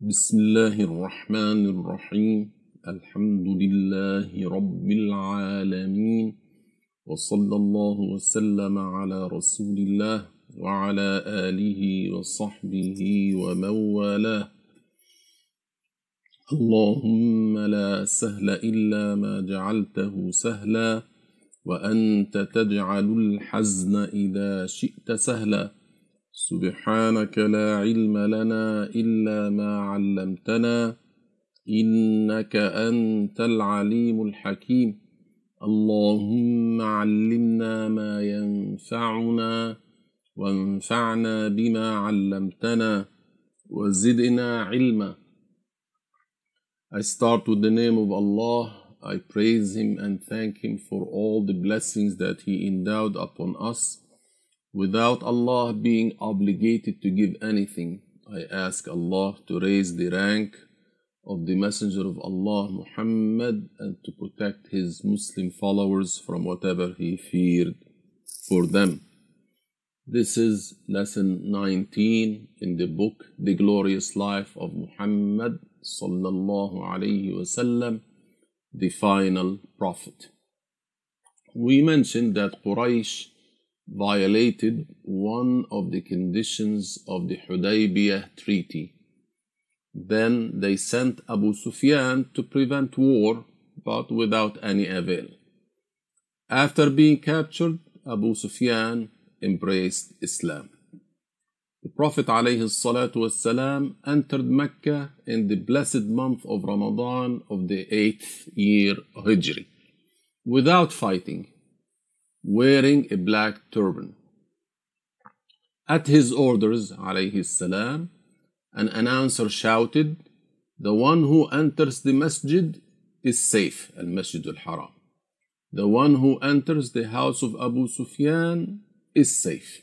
بسم الله الرحمن الرحيم الحمد لله رب العالمين وصلى الله وسلم على رسول الله وعلى آله وصحبه ومن والاه اللهم لا سهل إلا ما جعلته سهلا وأنت تجعل الحزن إذا شئت سهلا سبحانك لا علم لنا إلا ما علمتنا إنك أنت العليم الحكيم اللهم علمنا ما ينفعنا وانفعنا بما علمتنا وزدنا علما I start with the name of Allah. I praise Him and thank Him for all the blessings that He endowed upon us. Without Allah being obligated to give anything, I ask Allah to raise the rank of the Messenger of Allah Muhammad and to protect his Muslim followers from whatever he feared for them. This is lesson 19 in the book The Glorious Life of Muhammad sallallahu alayhi wasallam, the final prophet. We mentioned that Quraysh violated one of the conditions of the Hudaybiyah treaty. Then they sent Abu Sufyan to prevent war, but without any avail. After being captured, Abu Sufyan embraced Islam. The Prophet ﷺ entered Mecca in the blessed month of Ramadan of the eighth year of Hijri without fighting wearing a black turban. At his orders, alayhi salam, an announcer shouted, The one who enters the masjid is safe, al masjid al haram. The one who enters the house of Abu Sufyan is safe.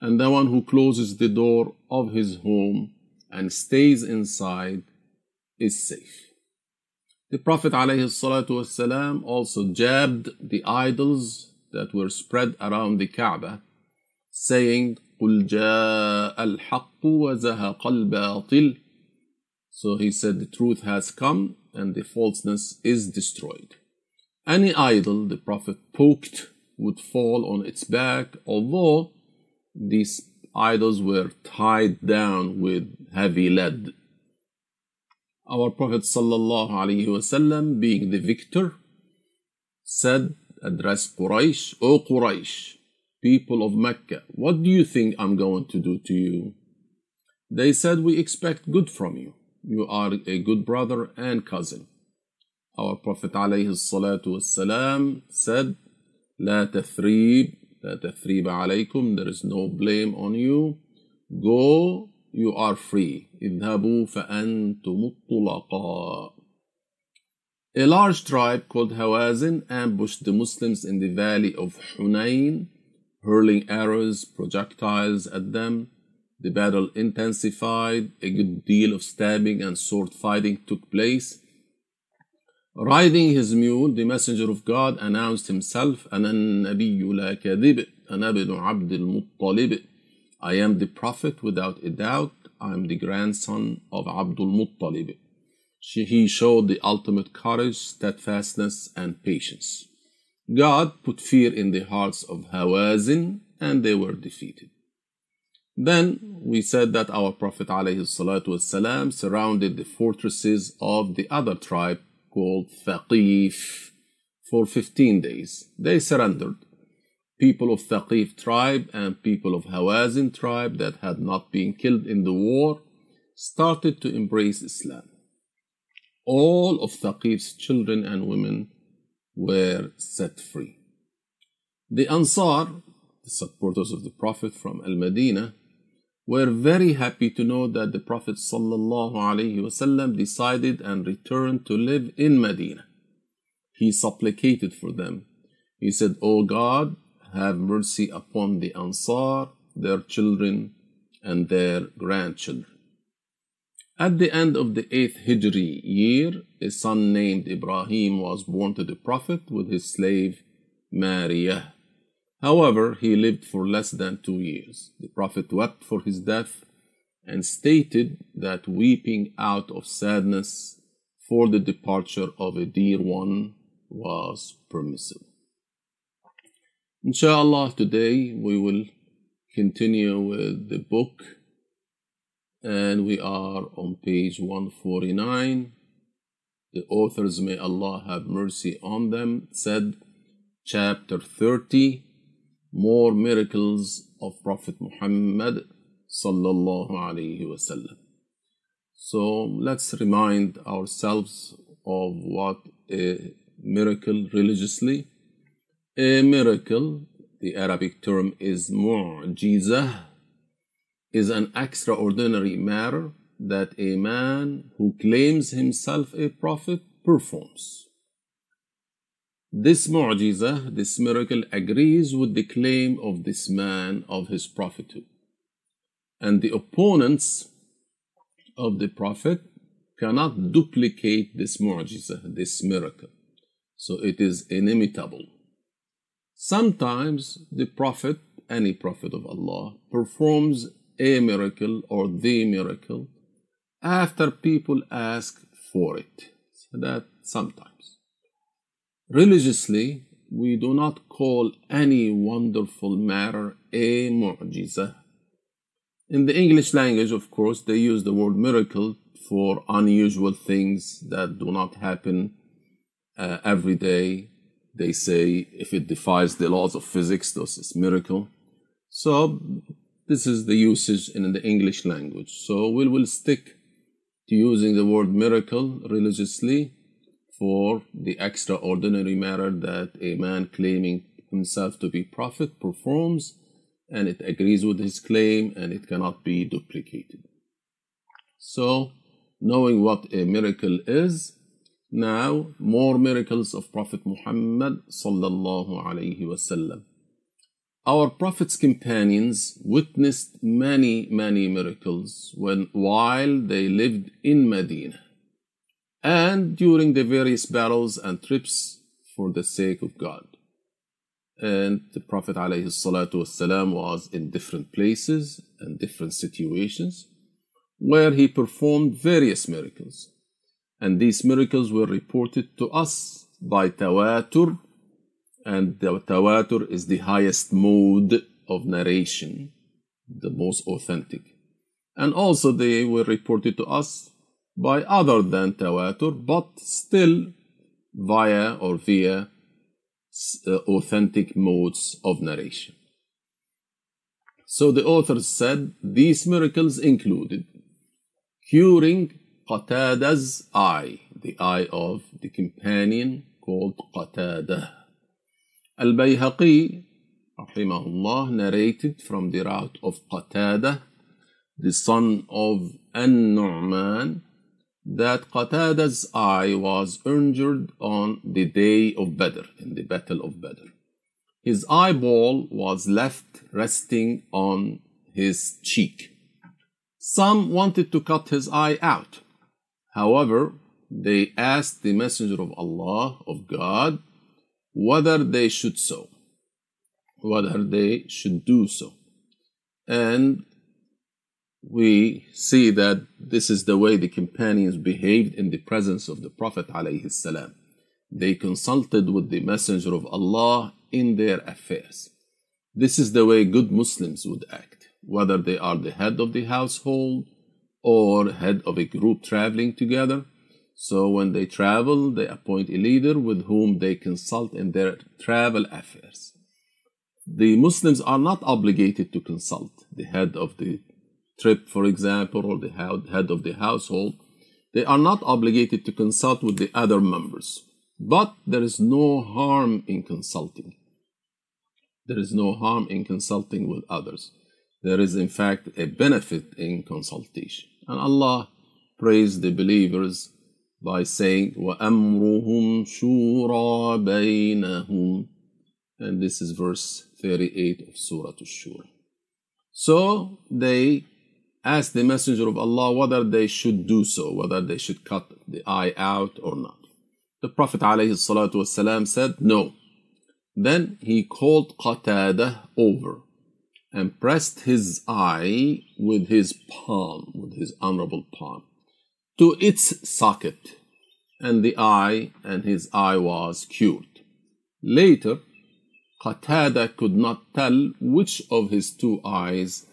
And the one who closes the door of his home and stays inside is safe. The Prophet ﷺ also jabbed the idols that were spread around the Kaaba, saying, قُلْ جَاءَ الْحَقُّ وَزَهَقَ الْبَاطِلِ So he said, the truth has come and the falseness is destroyed. Any idol the Prophet poked would fall on its back, although these idols were tied down with heavy lead. Our Prophet ﷺ, being the victor, said, address Quraysh, O Quraysh, people of Mecca, what do you think I'm going to do to you? They said, We expect good from you. You are a good brother and cousin. Our Prophet والسلام, said, لا تثريب لا تثريب عليكم There is no blame on you. Go, you are free. اذهبوا فأنتم الطلقاء A large tribe called Hawazin ambushed the Muslims in the valley of Hunain, hurling arrows, projectiles at them. The battle intensified, a good deal of stabbing and sword fighting took place. Riding his mule, the Messenger of God announced himself, أنا النبي لا كذب أنا ابن عبد المطلب I am the Prophet without a doubt, I am the grandson of Abdul Muttalib. He showed the ultimate courage, steadfastness, and patience. God put fear in the hearts of Hawazin and they were defeated. Then we said that our Prophet ﷺ surrounded the fortresses of the other tribe called Thaqif for 15 days. They surrendered. People of Thaqif tribe and people of Hawazin tribe that had not been killed in the war started to embrace Islam. All of Thaqif's children and women were set free. The Ansar, the supporters of the Prophet from Al Medina, were very happy to know that the Prophet decided and returned to live in Medina. He supplicated for them. He said, O God, have mercy upon the Ansar, their children, and their grandchildren. At the end of the 8th Hijri year, a son named Ibrahim was born to the Prophet with his slave Mariyah. However, he lived for less than two years. The Prophet wept for his death and stated that weeping out of sadness for the departure of a dear one was permissible. Inshallah, today we will continue with the book, and we are on page 149. The authors, may Allah have mercy on them, said, chapter 30, more miracles of Prophet Muhammad sallallahu alaihi wasallam. So let's remind ourselves of what a miracle religiously. A miracle, the Arabic term is mu'jizah, is an extraordinary matter that a man who claims himself a prophet performs. This mu'jizah, this miracle, agrees with the claim of this man of his prophethood. And the opponents of the prophet cannot duplicate this mu'jizah, this miracle. So it is inimitable. Sometimes the prophet, any prophet of Allah, performs a miracle or the miracle after people ask for it. So that sometimes. Religiously, we do not call any wonderful matter a mu'jizah. In the English language, of course, they use the word miracle for unusual things that do not happen uh, every day. They say if it defies the laws of physics, this is miracle. So this is the usage in the English language. So we will stick to using the word miracle religiously for the extraordinary matter that a man claiming himself to be prophet performs and it agrees with his claim and it cannot be duplicated. So, knowing what a miracle is, now more miracles of Prophet Muhammad sallallahu alaihi wasallam. Our Prophet's companions witnessed many, many miracles when while they lived in Medina and during the various battles and trips for the sake of God. And the Prophet والسلام, was in different places and different situations where he performed various miracles. And these miracles were reported to us by Tawatur, and the Tawatur is the highest mode of narration, the most authentic. And also they were reported to us by other than Tawatur, but still via or via uh, authentic modes of narration. So the authors said these miracles included curing Qatada's eye, the eye of the companion called Qatada. Al-Bayhaqi, rahimahullah, narrated from the route of Qatada, the son of An-Nu'man, that Qatada's eye was injured on the day of Badr, in the Battle of Badr. His eyeball was left resting on his cheek. Some wanted to cut his eye out. However, they asked the Messenger of Allah, of God, whether they should so, whether they should do so. And we see that this is the way the companions behaved in the presence of the Prophet ﷺ. They consulted with the Messenger of Allah in their affairs. This is the way good Muslims would act, whether they are the head of the household or head of a group traveling together. So when they travel, they appoint a leader with whom they consult in their travel affairs. The Muslims are not obligated to consult the head of the trip, for example, or the head of the household, they are not obligated to consult with the other members. But there is no harm in consulting. There is no harm in consulting with others. There is, in fact, a benefit in consultation. And Allah praised the believers by saying, وَأَمْرُهُمْ شُورَى بَيْنَهُمْ And this is verse 38 of Surah Ash-Shura. So they asked the Messenger of Allah whether they should do so, whether they should cut the eye out or not. The Prophet ﷺ said no. Then he called Qatada over and pressed his eye with his palm, with his honorable palm, to its socket, and the eye and his eye was cured. Later, Qatada could not tell which of his two eyes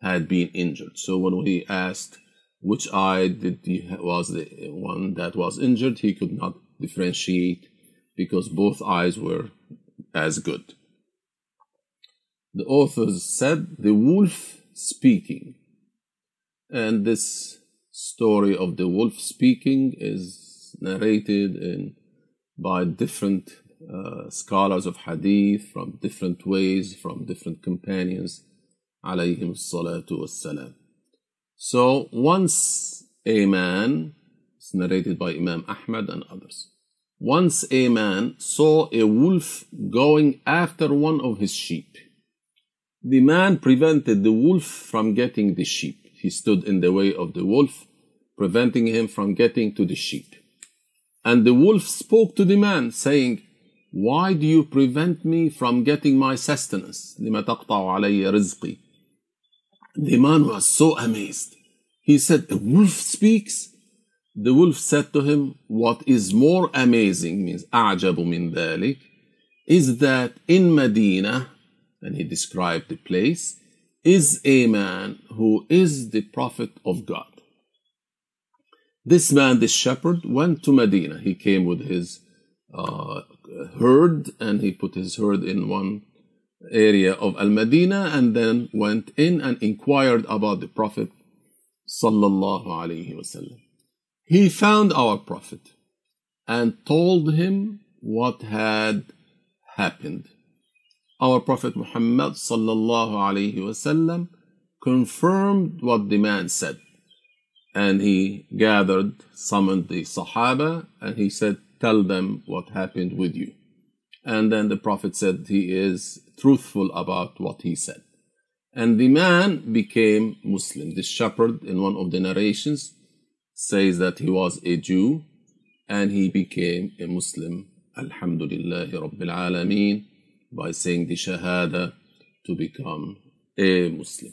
had been injured. So when we asked which eye did he, was the one that was injured, he could not differentiate because both eyes were as good. The authors said the wolf speaking. And this story of the wolf speaking is narrated in by different uh, scholars of hadith from different ways, from different companions, alayhim salatu wassalam. So once a man, it's narrated by Imam Ahmad and others, once a man saw a wolf going after one of his sheep. The man prevented the wolf from getting the sheep He stood in the way of the wolf, preventing him from getting to the sheep. And the wolf spoke to the man, saying, Why do you prevent me from getting my sustenance? لما تقطع علي رزقي. The man was so amazed. He said, A wolf speaks? The wolf said to him, What is more amazing, means أعجب من ذلك, is that in Medina, and he described the place, is a man who is the prophet of God. This man, this shepherd, went to Medina. He came with his uh, herd and he put his herd in one area of Al Medina and then went in and inquired about the Prophet. He found our Prophet and told him what had happened. Our Prophet Muhammad sallallahu alaihi wasallam confirmed what the man said. And he gathered, summoned the Sahaba, and he said, Tell them what happened with you. And then the Prophet said he is truthful about what he said. And the man became Muslim. The shepherd in one of the narrations says that he was a Jew and he became a Muslim. Alhamdulillah Rabbil Alameen by saying the Shahada to become a Muslim.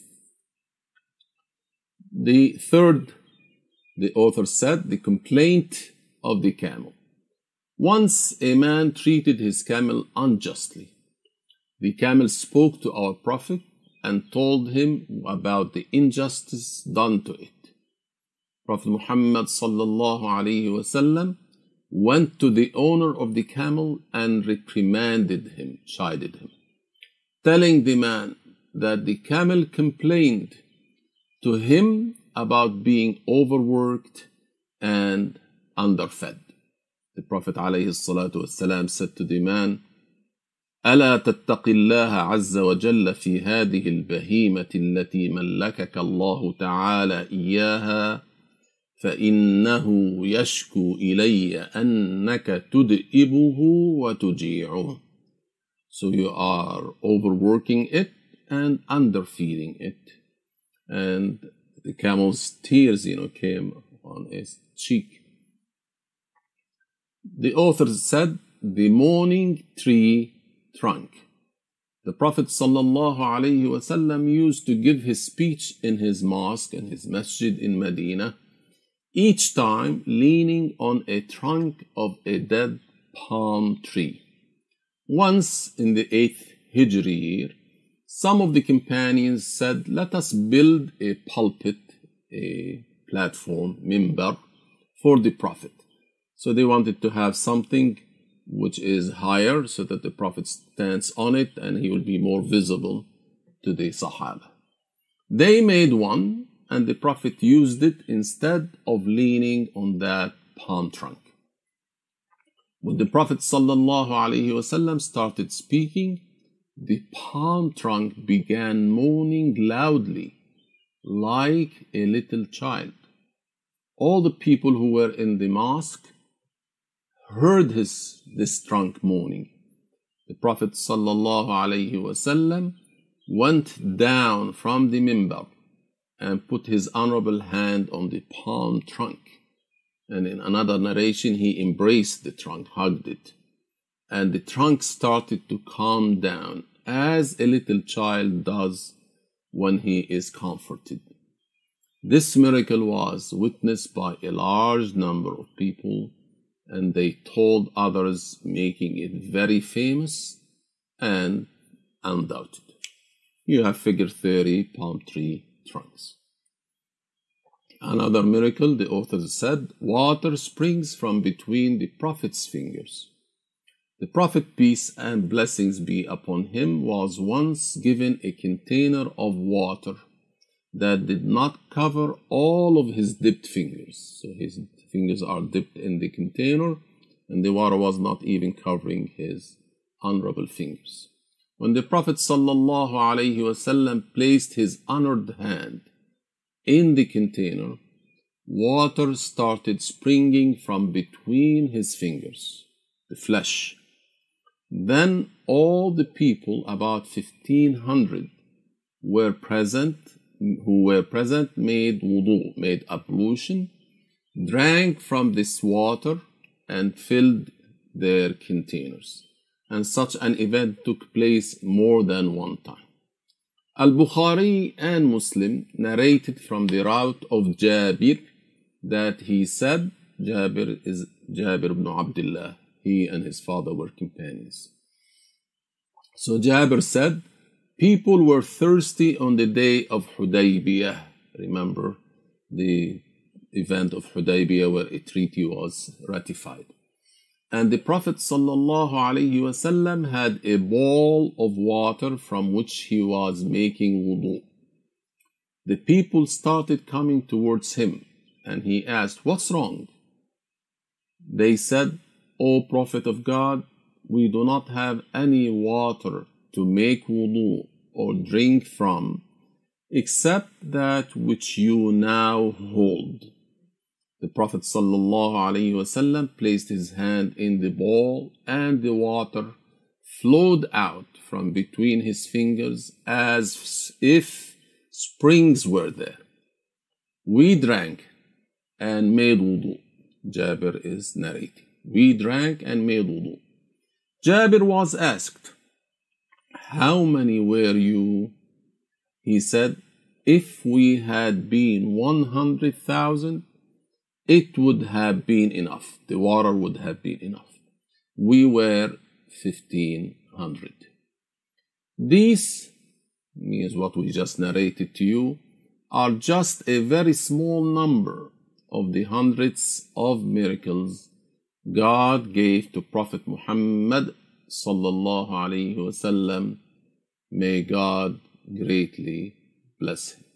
The third, the author said, the complaint of the camel. Once a man treated his camel unjustly. The camel spoke to our Prophet and told him about the injustice done to it. Prophet Muhammad sallallahu alaihi wasallam went to the owner of the camel and reprimanded him, chided him, telling the man that the camel complained to him about being overworked and underfed. The Prophet ﷺ said to the man, ألا تتق الله عز وجل في هذه البهيمة التي ملكك الله تعالى إياها فإنه يشكو إلي أنك تدئبه وتجيعه. So you are overworking it and underfeeding it. And the camel's tears, you know, came on his cheek. The author said, the mourning tree trunk. The Prophet ﷺ used to give his speech in his mosque, and his masjid in Medina each time leaning on a trunk of a dead palm tree. Once in the 8th Hijri year, some of the companions said, Let us build a pulpit, a platform, mimbar, for the Prophet. So they wanted to have something which is higher so that the Prophet stands on it and he will be more visible to the Sahaba. They made one and the Prophet used it instead of leaning on that palm trunk. When the Prophet ﷺ started speaking, the palm trunk began moaning loudly, like a little child. All the people who were in the mosque heard his, this trunk moaning. The Prophet ﷺ went down from the mimbar and put his honorable hand on the palm trunk. And in another narration, he embraced the trunk, hugged it. And the trunk started to calm down as a little child does when he is comforted. This miracle was witnessed by a large number of people, and they told others, making it very famous and undoubted. You have figure 30 palm tree trunks. Another miracle, the authors said, water springs from between the Prophet's fingers. The Prophet, peace and blessings be upon him, was once given a container of water that did not cover all of his dipped fingers. So his fingers are dipped in the container, and the water was not even covering his honorable fingers. When the Prophet ﷺ placed his honored hand in the container, water started springing from between his fingers, the flesh. Then all the people, about 1500, were present who were present made wudu, made ablution, drank from this water, and filled their containers. And such an event took place more than one time. Al Bukhari and Muslim narrated from the route of Jabir that he said, Jabir is Jabir ibn Abdullah. He and his father were companions. So Jabir said, People were thirsty on the day of Hudaybiyah. Remember the event of Hudaybiyah where a treaty was ratified. And the Prophet ﷺ had a bowl of water from which he was making wudu. The people started coming towards him, and he asked, What's wrong? They said, O Prophet of God, we do not have any water to make wudu or drink from, except that which you now hold. The Prophet ﷺ placed his hand in the bowl, and the water flowed out from between his fingers as if springs were there. We drank and made wudu. Jabir is narrating. We drank and made wudu. Jabir was asked, How many were you? He said, If we had been 100,000, it would have been enough. The water would have been enough. We were 1500. These means what we just narrated to you are just a very small number of the hundreds of miracles God gave to Prophet Muhammad sallallahu alaihi wasallam. May God greatly bless him.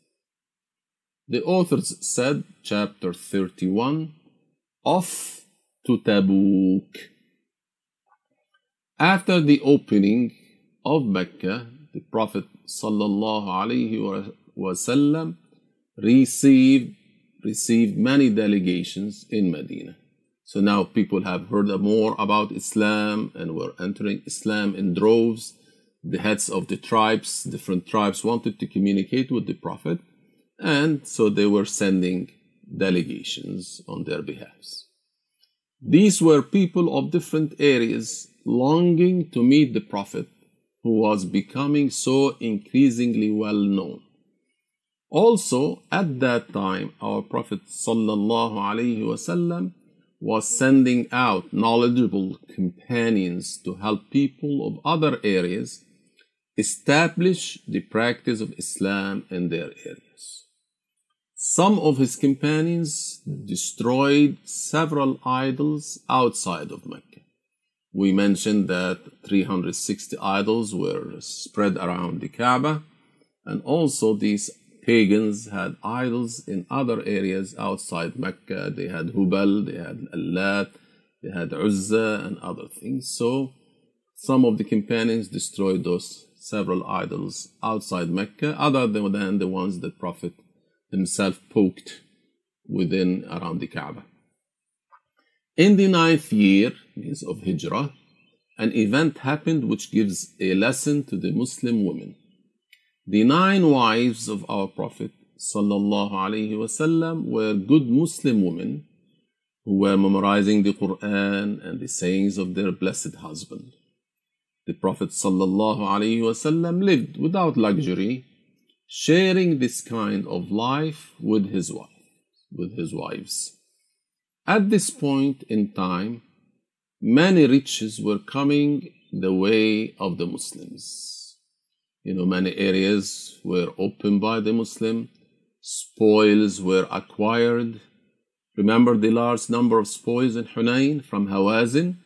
The authors said, chapter 31, off to Tabuk. After the opening of Mecca, the Prophet wasallam received received many delegations in Medina. So now people have heard more about Islam and were entering Islam in droves. The heads of the tribes, different tribes, wanted to communicate with the Prophet, and so they were sending delegations on their behalves. These were people of different areas longing to meet the Prophet, who was becoming so increasingly well known. Also, at that time, our Prophet wasallam was sending out knowledgeable companions to help people of other areas establish the practice of Islam in their areas. Some of his companions destroyed several idols outside of Mecca. We mentioned that 360 idols were spread around the Kaaba, and also these pagans had idols in other areas outside Mecca. They had Hubal, they had Allat, they had Uzza, and other things. So some of the companions destroyed those several idols outside Mecca, other than the ones that Prophet himself poked within around the Kaaba. In the ninth year, means of Hijrah, an event happened which gives a lesson to the Muslim women. The nine wives of our Prophet وسلم, were good Muslim women who were memorizing the Quran and the sayings of their blessed husband. The Prophet وسلم, lived without luxury, sharing this kind of life with his wife, with his wives. At this point in time, many riches were coming the way of the Muslims. You know, many areas were opened by the Muslim, spoils were acquired. Remember the large number of spoils in Hunain from Hawazin?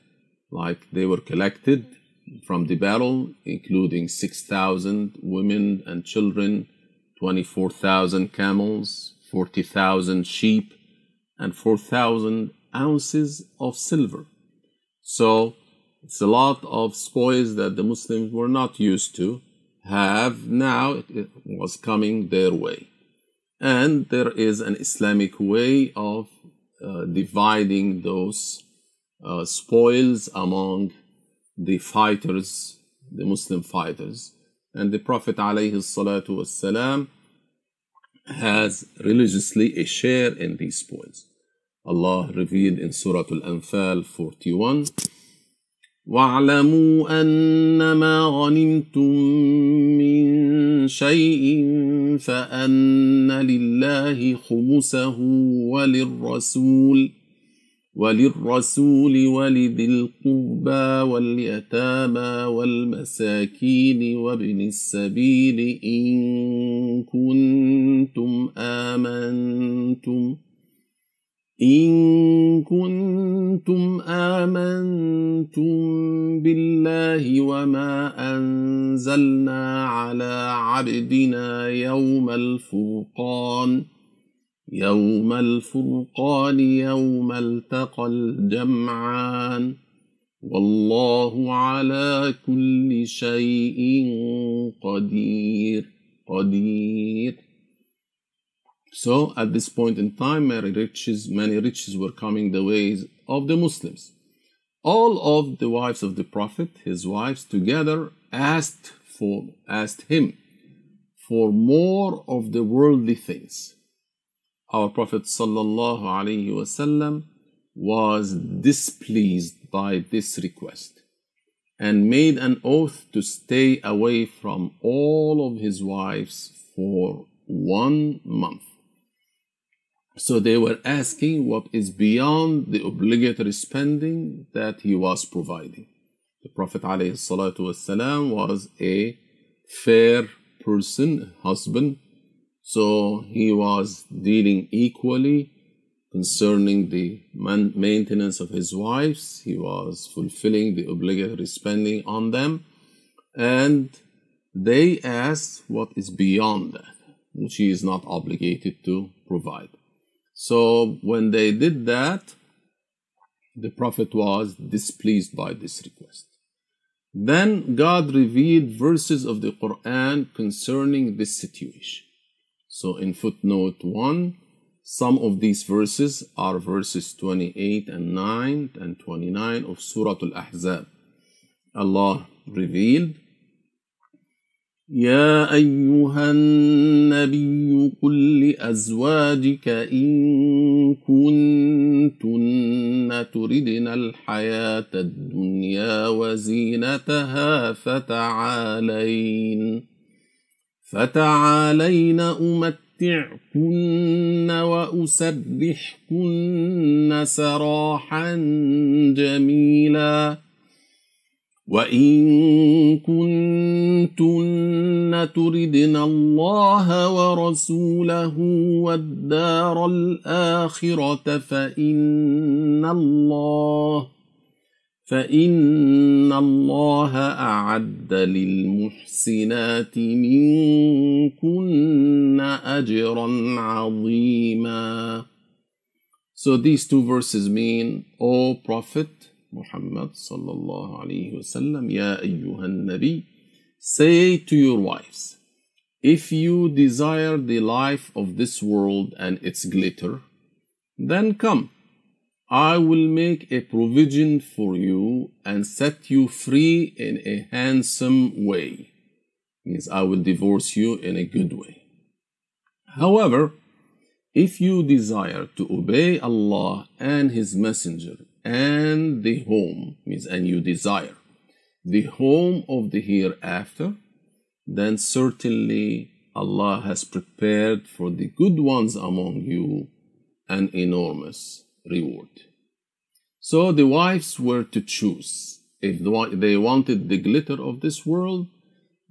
Like they were collected from the battle, including 6,000 women and children, 24,000 camels, 40,000 sheep, and 4,000 ounces of silver. So it's a lot of spoils that the Muslims were not used to have now it was coming their way. And there is an Islamic way of uh, dividing those uh, spoils among the fighters, the Muslim fighters. And the Prophet والسلام, has religiously a share in these spoils. Allah revealed in Surah Al-Anfal 41 واعلموا أنما غنمتم من شيء فأن لله خمسه وللرسول وللرسول ولذي القربى واليتامى والمساكين وابن السبيل إن كنتم آمنتم إن كنتم آمنتم بالله وما أنزلنا على عبدنا يوم الفرقان يوم الفرقان يوم التقى الجمعان والله على كل شيء قدير قدير So at this point in time, many riches, many riches were coming the ways of the Muslims. All of the wives of the Prophet, his wives together, asked for asked him for more of the worldly things. Our Prophet wasallam was displeased by this request and made an oath to stay away from all of his wives for one month. So they were asking what is beyond the obligatory spending that he was providing. The Prophet ﷺ was a fair person, husband, so he was dealing equally concerning the maintenance of his wives. He was fulfilling the obligatory spending on them. And they asked what is beyond that, which he is not obligated to provide. So when they did that, the Prophet was displeased by this request. Then God revealed verses of the Quran concerning this situation. So in footnote 1, some of these verses are verses 28 and 9 and 29 of Surah Al-Ahzab. Allah revealed, يا أيها النبي قل لأزواجك إن كنتن تردن الحياة الدنيا وزينتها فتعالين فتعالين أمتعكن وأسرحكن سراحا جميلا. وإن كنتن تردن الله ورسوله والدار الآخرة فإن الله فإن الله أعد للمحسنات منكن أجرا عظيما So these two verses mean, O Prophet, Muhammad sallallahu alayhi wasallam, Ya ayyuhan nabi, say to your wives, if you desire the life of this world and its glitter, then come, I will make a provision for you and set you free in a handsome way. Means I will divorce you in a good way. However, if you desire to obey Allah and His Messenger and the home, means and you desire the home of the hereafter, then certainly Allah has prepared for the good ones among you an enormous reward. So the wives were to choose. If they wanted the glitter of this world,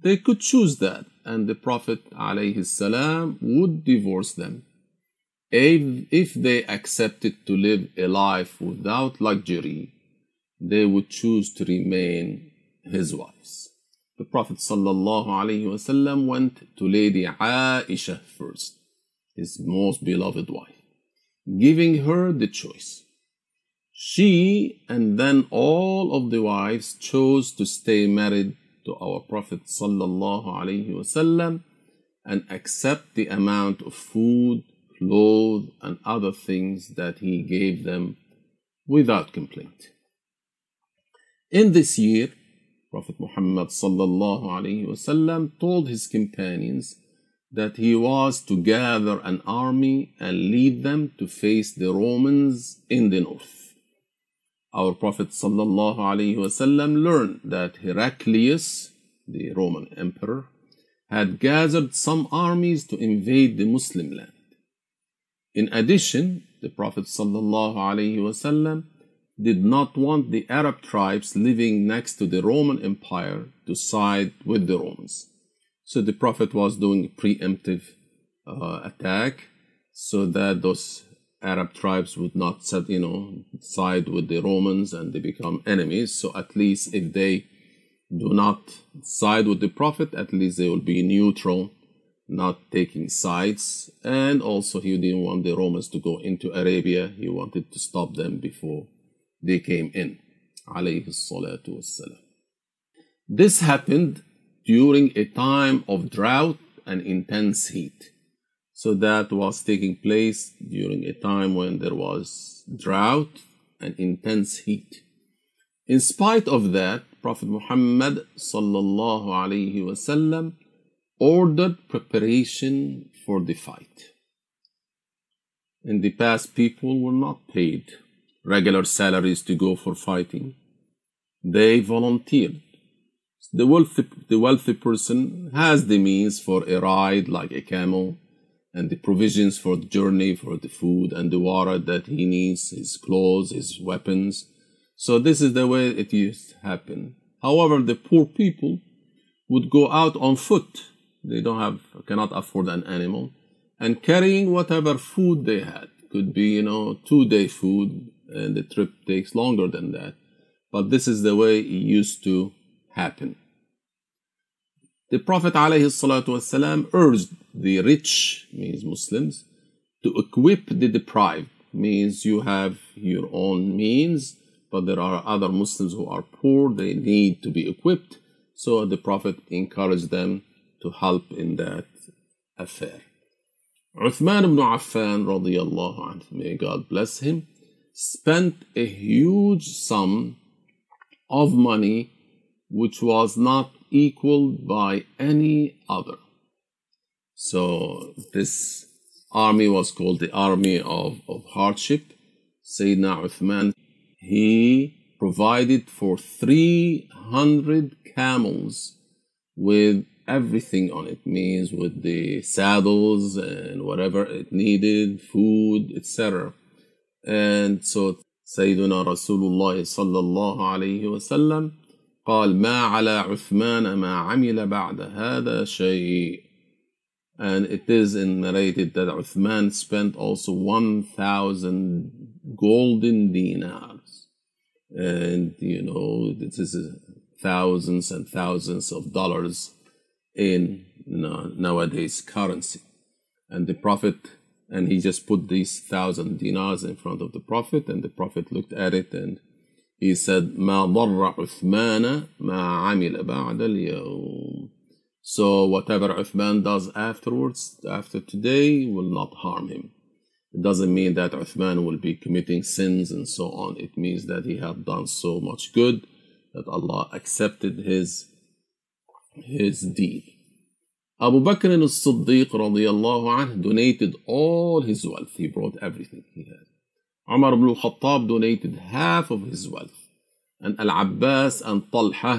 they could choose that, and the Prophet ﷺ would divorce them. If, if they accepted to live a life without luxury, they would choose to remain his wives. The Prophet ﷺ went to Lady Aisha first, his most beloved wife, giving her the choice. She and then all of the wives chose to stay married to our Prophet ﷺ and accept the amount of food clothes, and other things that he gave them without complaint. In this year, Prophet Muhammad وسلم, told his companions that he was to gather an army and lead them to face the Romans in the north. Our Prophet ﷺ learned that Heraclius, the Roman emperor, had gathered some armies to invade the Muslim land. In addition, the Prophet ﷺ did not want the Arab tribes living next to the Roman Empire to side with the Romans. So the Prophet was doing preemptive uh, attack so that those Arab tribes would not set, you know, side with the Romans and they become enemies. So at least if they do not side with the Prophet, at least they will be neutral not taking sides, and also he didn't want the Romans to go into Arabia. He wanted to stop them before they came in. This happened during a time of drought and intense heat. So that was taking place during a time when there was drought and intense heat. In spite of that, Prophet Muhammad ordered preparation for the fight. In the past, people were not paid regular salaries to go for fighting. They volunteered. The wealthy, the wealthy person has the means for a ride like a camel and the provisions for the journey, for the food and the water that he needs, his clothes, his weapons. So this is the way it used to happen. However, the poor people would go out on foot they don't have, cannot afford an animal. And carrying whatever food they had. Could be, you know, two day food and the trip takes longer than that. But this is the way it used to happen. The Prophet ﷺ urged the rich, means Muslims, to equip the deprived, means you have your own means, but there are other Muslims who are poor, they need to be equipped. So the Prophet encouraged them to help in that affair. Uthman ibn Affan, radiallahu anhu, may God bless him, spent a huge sum of money which was not equaled by any other. So this army was called the army of, of hardship. Sayyidina Uthman, he provided for 300 camels with everything on it, means with the saddles and whatever it needed, food, etc. And so Sayyidina Rasulullah sallallahu alayhi wasallam قال ما على عثمان ما عمل بعد هذا شيء and it is narrated that Uthman spent also 1,000 golden dinars. And, you know, this is thousands and thousands of dollars in nowadays currency. And the Prophet, and he just put these thousand dinars in front of the Prophet, and the Prophet looked at it and he said, ما ضر عثمان ما عمل بعد اليوم. So whatever Uthman does afterwards, after today, will not harm him. It doesn't mean that Uthman will be committing sins and so on. It means that he had done so much good that Allah accepted his his deed. Abu Bakr as-Siddiq radiallahu anh donated all his wealth. He brought everything he had. Umar ibn al-Khattab donated half of his wealth. And Al-Abbas and Talha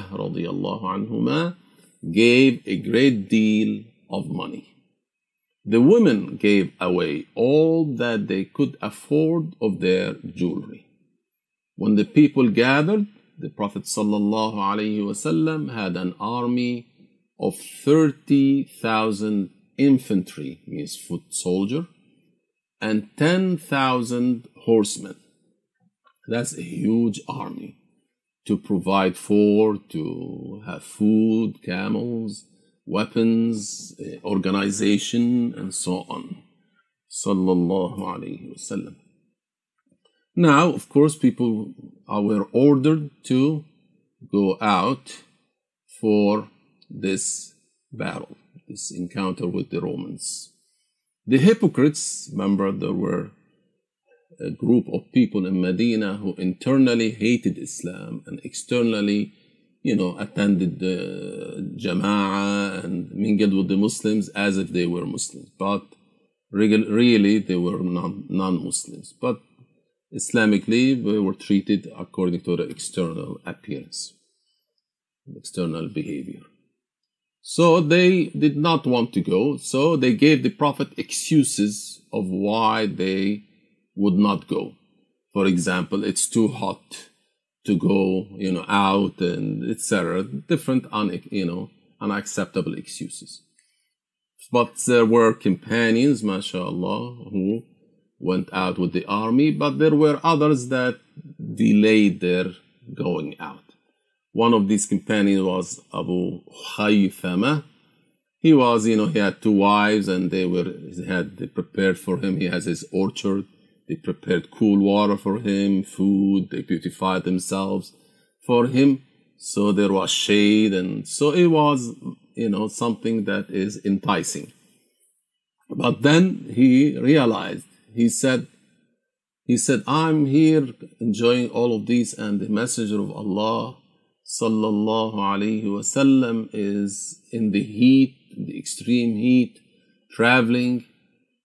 gave a great deal of money. the women gave away all that they could afford of their jewelry. When the people gathered, the Prophet ﷺ had an army of 30,000 infantry, means foot soldier, and 10,000 horsemen. That's a huge army to provide for, to have food, camels, weapons, eh, organization, and so on. Sallallahu alayhi wasallam. Now, of course, people were ordered to go out for this battle, this encounter with the Romans. The hypocrites, remember, there were a group of people in Medina who internally hated Islam and externally, you know, attended the Jama'ah and mingled with the Muslims as if they were Muslims. But really, they were non Muslims. But Islamically, they were treated according to the external appearance, external behavior. So they did not want to go, so they gave the Prophet excuses of why they would not go. For example, it's too hot to go, you know, out and etc. Different, un, you know, unacceptable excuses. But there were companions, mashallah, who went out with the army, but there were others that delayed their going out. One of these companions was Abu Khaythama. He was, you know, he had two wives and they were, he had prepared for him. He has his orchard they prepared cool water for him, food, they beautified themselves for him. So there was shade, and so it was, you know, something that is enticing. But then he realized, he said, he said, I'm here enjoying all of these, and the Messenger of Allah, sallallahu alaihi wasallam, is in the heat, the extreme heat, traveling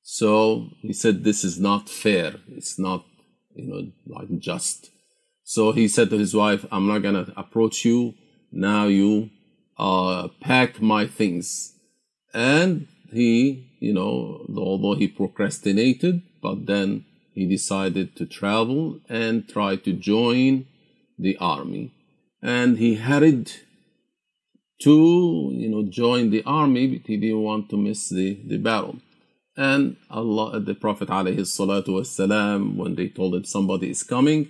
so he said, This is not fair. It's not, you know, like just. So he said to his wife, I'm not going to approach you. Now you uh, pack my things. And he, you know, although he procrastinated, but then he decided to travel and try to join the army. And he hurried to, you know, join the army, but he didn't want to miss the, the battle. And Allah, the Prophet والسلام, when they told him somebody is coming,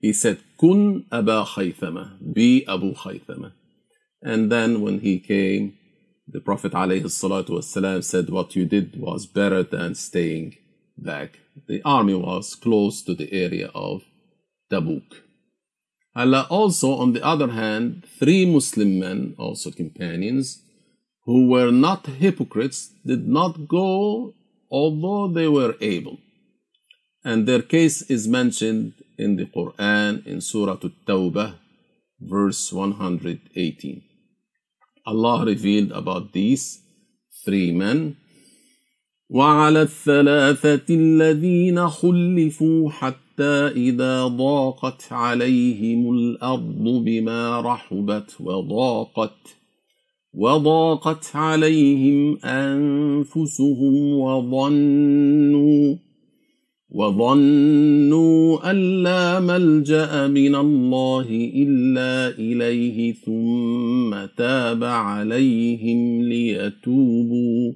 he said, Kun Aba Khaythama, be Abu Khaythama. And then when he came, the Prophet والسلام, said, What you did was better than staying back. The army was close to the area of Tabuk. Allah also, on the other hand, three Muslim men, also companions, who were not hypocrites, did not go although they were able. And their case is mentioned in the Quran in Surah At-Tawbah, verse 118. Allah revealed about these three men. وعلى الثلاثة الذين خلفوا حتى إذا ضاقت عليهم الأرض بما رحبت وضاقت وضاقت عليهم أنفسهم وظنوا وظنوا أن لا ملجأ من الله إلا إليه ثم تاب عليهم ليتوبوا.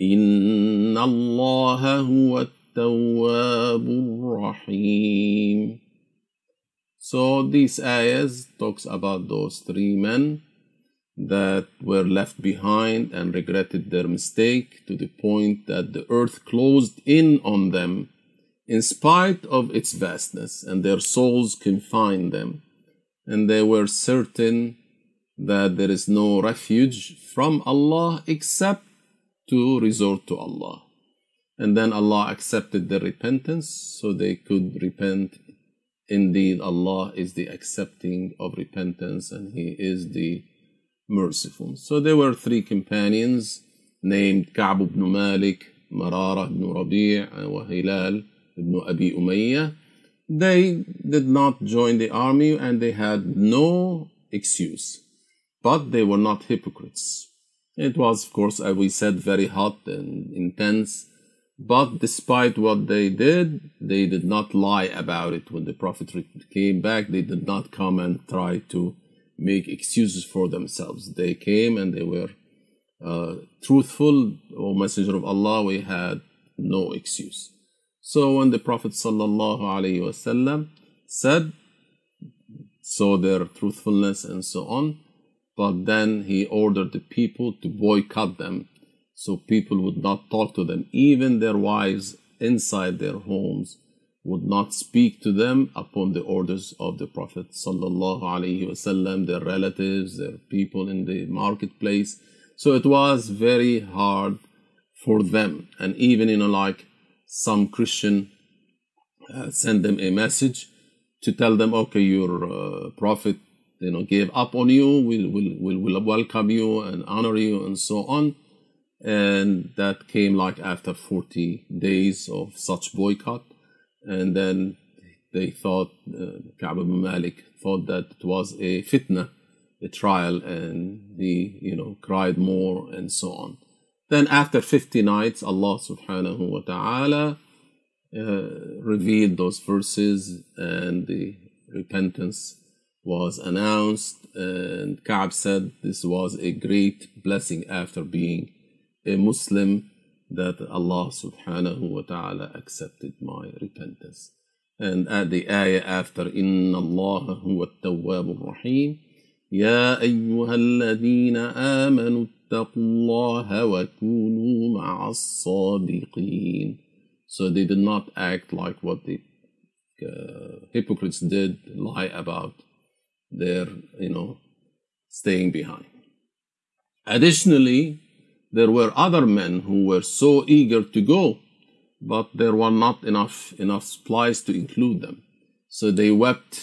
إن الله هو التواب الرحيم. So these ayahs talks about those three men. That were left behind and regretted their mistake to the point that the earth closed in on them in spite of its vastness, and their souls confined them. And they were certain that there is no refuge from Allah except to resort to Allah. And then Allah accepted their repentance so they could repent. Indeed, Allah is the accepting of repentance and He is the merciful. So there were three companions named Ka'b ibn Malik, Marara ibn Rabi' and Hilal ibn Abi Umayyah. They did not join the army and they had no excuse. But they were not hypocrites. It was, of course, as we said, very hot and intense. But despite what they did, they did not lie about it. When the Prophet came back, they did not come and try to make excuses for themselves. They came and they were uh, truthful. O Messenger of Allah, we had no excuse. So when the Prophet wasallam said, saw their truthfulness and so on, but then he ordered the people to boycott them so people would not talk to them. Even their wives inside their homes would not speak to them upon the orders of the Prophet wasallam, their relatives, their people in the marketplace. So it was very hard for them. And even, you know, like some Christian uh, send them a message to tell them, okay, your uh, prophet, you know, gave up on you, we'll, we'll, we'll, we'll welcome you and honor you and so on. And that came like after 40 days of such boycott. And then they thought, uh, Ka'b ibn Malik thought that it was a fitna, a trial, and he, you know, cried more and so on. Then after 50 nights, Allah subhanahu wa ta'ala uh, revealed those verses and the repentance was announced and Ka'b said this was a great blessing after being a Muslim that Allah subhanahu wa ta'ala accepted my repentance. And at the ayah after إن الله هو التواب الرحيم يا أيها الذين آمنوا اتقوا الله وكونوا مع الصادقين So they did not act like what the uh, hypocrites did, lie about their, you know, staying behind. Additionally, there were other men who were so eager to go, but there were not enough enough supplies to include them. So they wept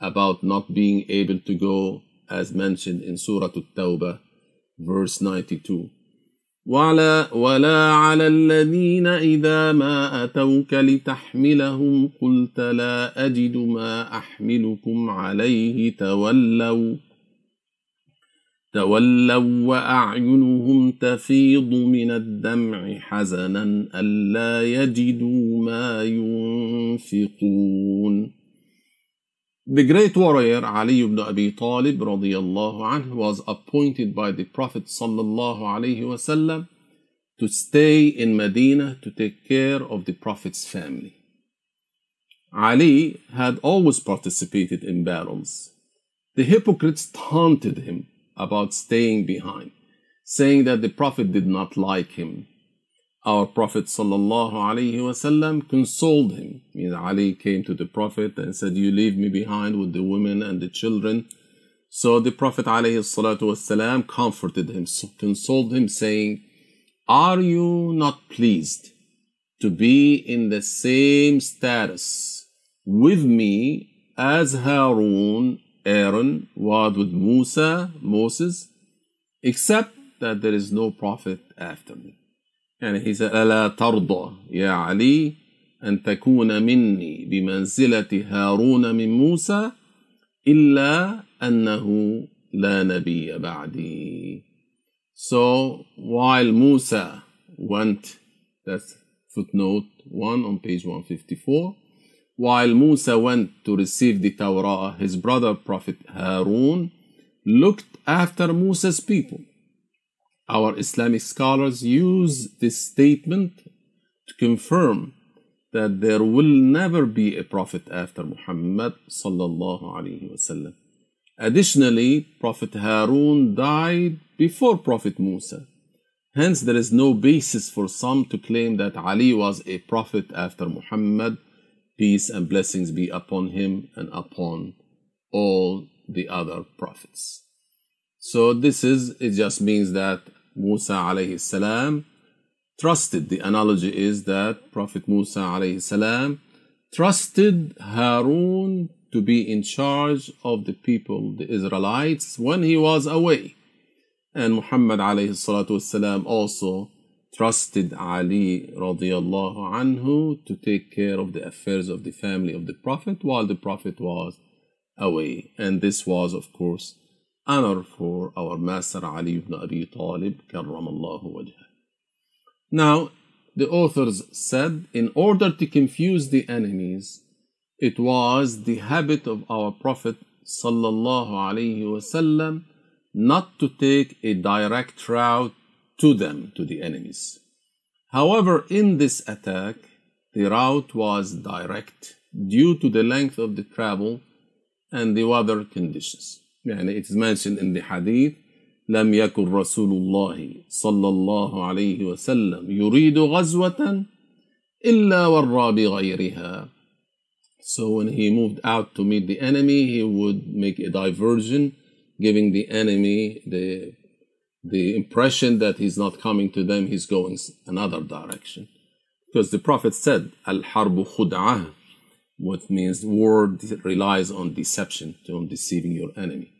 about not being able to go, as mentioned in Surah At-Tawbah, verse 92. ولا, ولا على الذين إذا ما أتوك لتحملهم قلت لا أجد ما أحملكم عليه تولوا تولوا وأعينهم تفيض من الدمع حزنا ألا يجدوا ما ينفقون The great warrior Ali ibn Abi Talib radiallahu anhu was appointed by the Prophet sallallahu alaihi wasallam to stay in Medina to take care of the Prophet's family. Ali had always participated in battles. The hypocrites taunted him about staying behind, saying that the Prophet did not like him our Prophet وسلم, consoled him. I mean, Ali came to the Prophet and said, You leave me behind with the women and the children. So the Prophet والسلام, comforted him, consoled him, saying, Are you not pleased to be in the same status with me as Harun, Aaron, was with Musa, Moses, except that there is no prophet after me? يعني he said ألا ترضى يا علي أن تكون مني بمنزلة هارون من موسى إلا أنه لا نبي بعدي So while Musa went, that's footnote 1 on page 154, while Musa went to receive the Torah, his brother Prophet Harun looked after Musa's people. Our Islamic scholars use this statement to confirm that there will never be a prophet after Muhammad sallallahu alaihi wasallam. Additionally, Prophet Harun died before Prophet Musa. Hence, there is no basis for some to claim that Ali was a prophet after Muhammad, peace and blessings be upon him and upon all the other prophets. So this is, it just means that Musa alayhi salam trusted. The analogy is that Prophet Musa alayhi salam trusted Harun to be in charge of the people, the Israelites, when he was away. And Muhammad alayhi salatu also trusted Ali radiallahu anhu to take care of the affairs of the family of the Prophet while the Prophet was away. And this was, of course, honor for our master Ali ibn Abi Talib, karramallahu wajhah. Now, the authors said, in order to confuse the enemies, it was the habit of our Prophet sallallahu alaihi wasallam not to take a direct route to them, to the enemies. However, in this attack, the route was direct due to the length of the travel and the weather conditions. يعني it is mentioned in the hadith لم يكن رسول الله صلى الله عليه وسلم يريد غزوة إلا ورى بغيرها So when he moved out to meet the enemy, he would make a diversion, giving the enemy the, the impression that he's not coming to them, he's going another direction. Because the Prophet said, Al-harbu khud'ah, what means war relies on deception, on deceiving your enemy.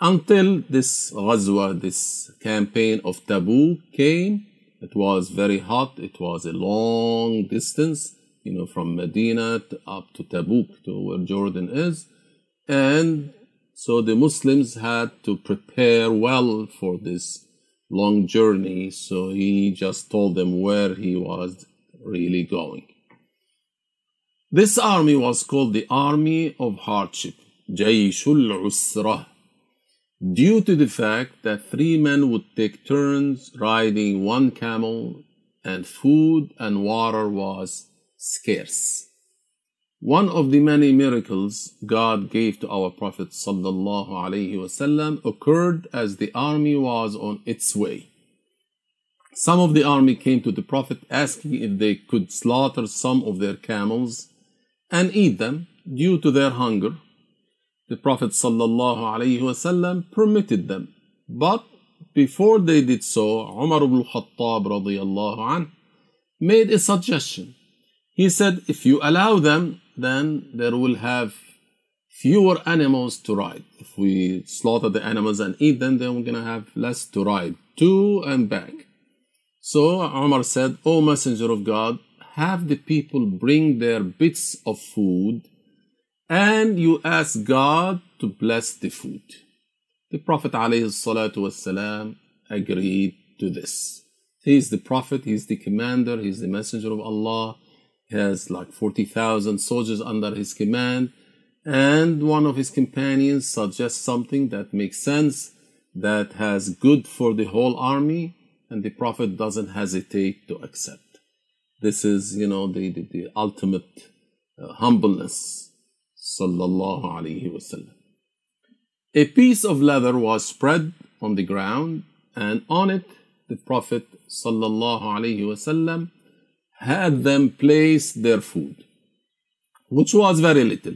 Until this ghazwa, this campaign of Tabuk came, it was very hot, it was a long distance, you know, from Medina to up to Tabuk, to where Jordan is. And so the Muslims had to prepare well for this long journey. So he just told them where he was really going. This army was called the Army of Hardship, Jayshul Usrah, due to the fact that three men would take turns riding one camel and food and water was scarce. One of the many miracles God gave to our Prophet ﷺ occurred as the army was on its way. Some of the army came to the Prophet asking if they could slaughter some of their camels and eat them due to their hunger. The Prophet ﷺ permitted them. But before they did so, Umar ibn Khattab made a suggestion. He said, if you allow them, then there will have fewer animals to ride. If we slaughter the animals and eat them, then we're going to have less to ride to and back. So Umar said, O Messenger of God, have the people bring their bits of food and you ask God to bless the food. The Prophet والسلام, agreed to this. He is the Prophet, he is the commander, he is the messenger of Allah. He has like 40,000 soldiers under his command. And one of his companions suggests something that makes sense, that has good for the whole army, and the Prophet doesn't hesitate to accept. This is, you know, the, the, the ultimate uh, humbleness. Sallallahu Alaihi Wasallam. A piece of leather was spread on the ground, and on it the Prophet Sallallahu Alaihi Wasallam had them place their food, which was very little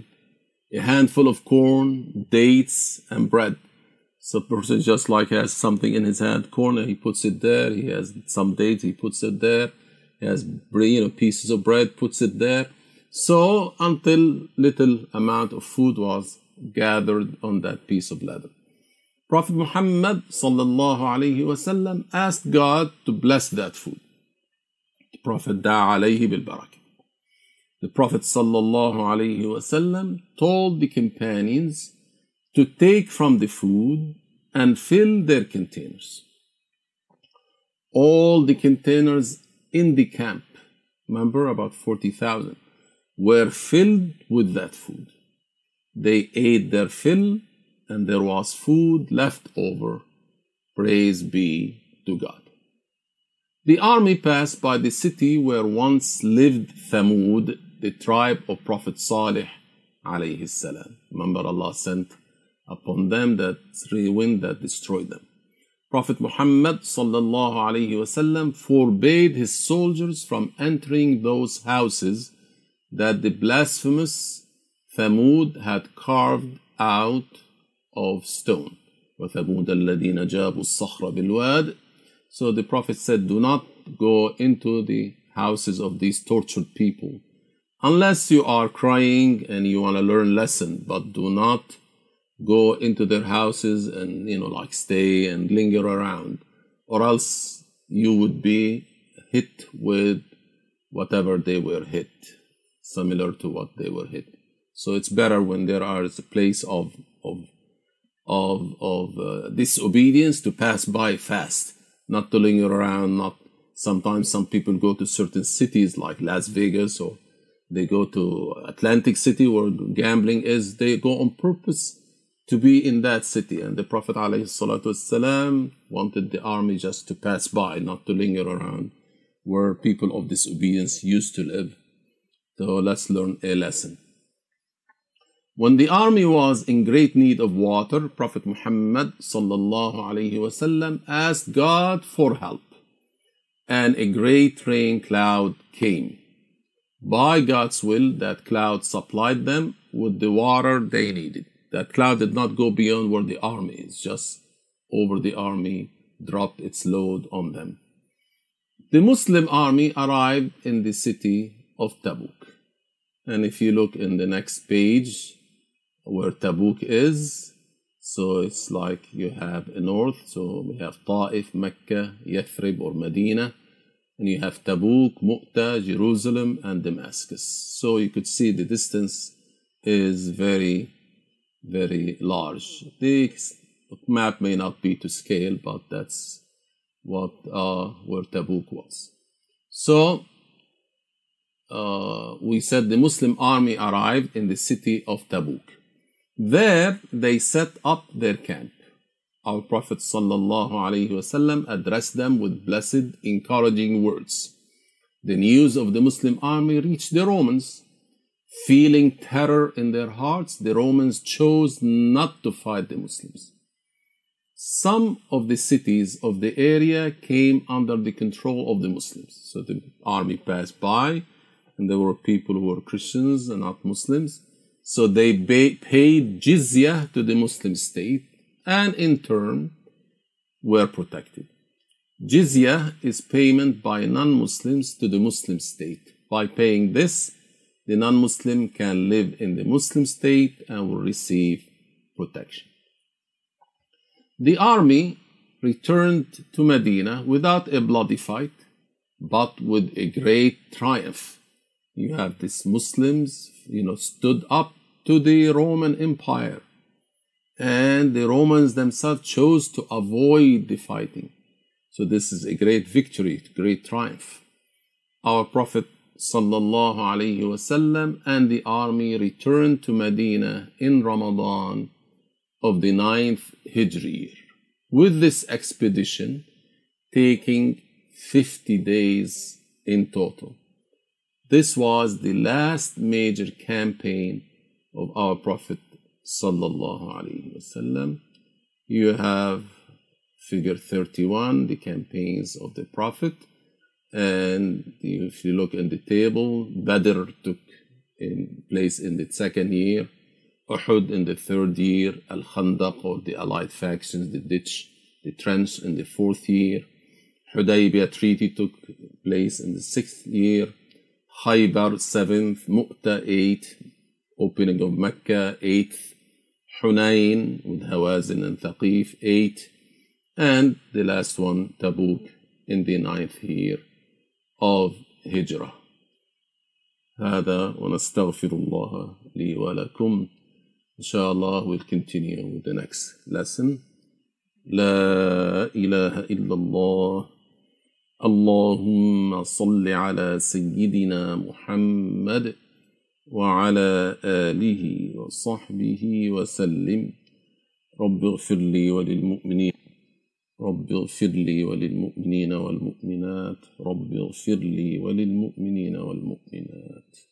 a handful of corn, dates, and bread. So, person just like has something in his hand, corn, and he puts it there. He has some dates, he puts it there. He has you know, pieces of bread, puts it there. So until little amount of food was gathered on that piece of leather. Prophet Muhammad sallallahu asked God to bless that food. Prophet alayhi bil barakah. The Prophet told the companions to take from the food and fill their containers. All the containers in the camp, remember about 40,000, were filled with that food. They ate their fill and there was food left over. Praise be to God. The army passed by the city where once lived Thamud, the tribe of Prophet Salih alayhi salam. Remember Allah sent upon them that wind that destroyed them. Prophet Muhammad sallallahu alaihi wasallam forbade his soldiers from entering those houses that the blasphemous Thamud had carved out of stone. وَثَمُودَ الَّذِينَ جَابُوا الصَّخْرَ بِالْوَادِ so the Prophet said, do not go into the houses of these tortured people. Unless you are crying and you want to learn lesson, but do not go into their houses and you know like stay and linger around or else you would be hit with whatever they were hit similar to what they were hit. So it's better when there is a place of of of, of uh, disobedience to pass by fast, not to linger around. Not sometimes some people go to certain cities like Las Vegas or they go to Atlantic City where gambling is. They go on purpose to be in that city. And the Prophet ﷺ wanted the army just to pass by, not to linger around where people of disobedience used to live. So let's learn a lesson. When the army was in great need of water, Prophet Muhammad وسلم, asked God for help, and a great rain cloud came. By God's will, that cloud supplied them with the water they needed. That cloud did not go beyond where the army is, just over the army dropped its load on them. The Muslim army arrived in the city of Tabuk. And if you look in the next page where Tabuk is, so it's like you have a north, so we have Ta'if, Mecca, Yathrib or Medina, and you have Tabuk, Mu'ta, Jerusalem, and Damascus. So you could see the distance is very, very large. The map may not be to scale, but that's what uh, where Tabuk was. So uh, we said the Muslim army arrived in the city of Tabuk. There they set up their camp. Our Prophet ﷺ addressed them with blessed, encouraging words. The news of the Muslim army reached the Romans. Feeling terror in their hearts, the Romans chose not to fight the Muslims. Some of the cities of the area came under the control of the Muslims. So the army passed by, and there were people who were Christians and not Muslims. So they paid jizya to the Muslim state and in turn were protected. Jizya is payment by non Muslims to the Muslim state. By paying this, the non Muslim can live in the Muslim state and will receive protection. The army returned to Medina without a bloody fight, but with a great triumph. You have these Muslims, you know, stood up to the Roman Empire, and the Romans themselves chose to avoid the fighting. So this is a great victory, great triumph. Our Prophet wasallam and the army returned to Medina in Ramadan of the ninth Hijri year. With this expedition, taking 50 days in total. This was the last major campaign of our Prophet sallallahu alaihi wasallam. You have figure 31, the campaigns of the Prophet, and if you look in the table, Badr took in place in the second year, Uhud in the third year, Al Khandaq or the allied factions, the ditch, the trench in the fourth year, Hudaybiyah treaty took place in the sixth year, Khaybar seventh, Mu'ta eighth, opening of Mecca eighth, Hunain with Hawazin and Thaqif eight, and the last one, Tabuk, in the ninth year of Hijrah. هذا ونستغفر الله لي ولكم Inshallah, we'll continue with the next lesson. لا إله إلا الله اللهم صل على سيدنا محمد وعلى آله وصحبه وسلم. رب اغفر لي وللمؤمنين رب اغفر لي وللمؤمنين والمؤمنات رب اغفر لي وللمؤمنين والمؤمنات.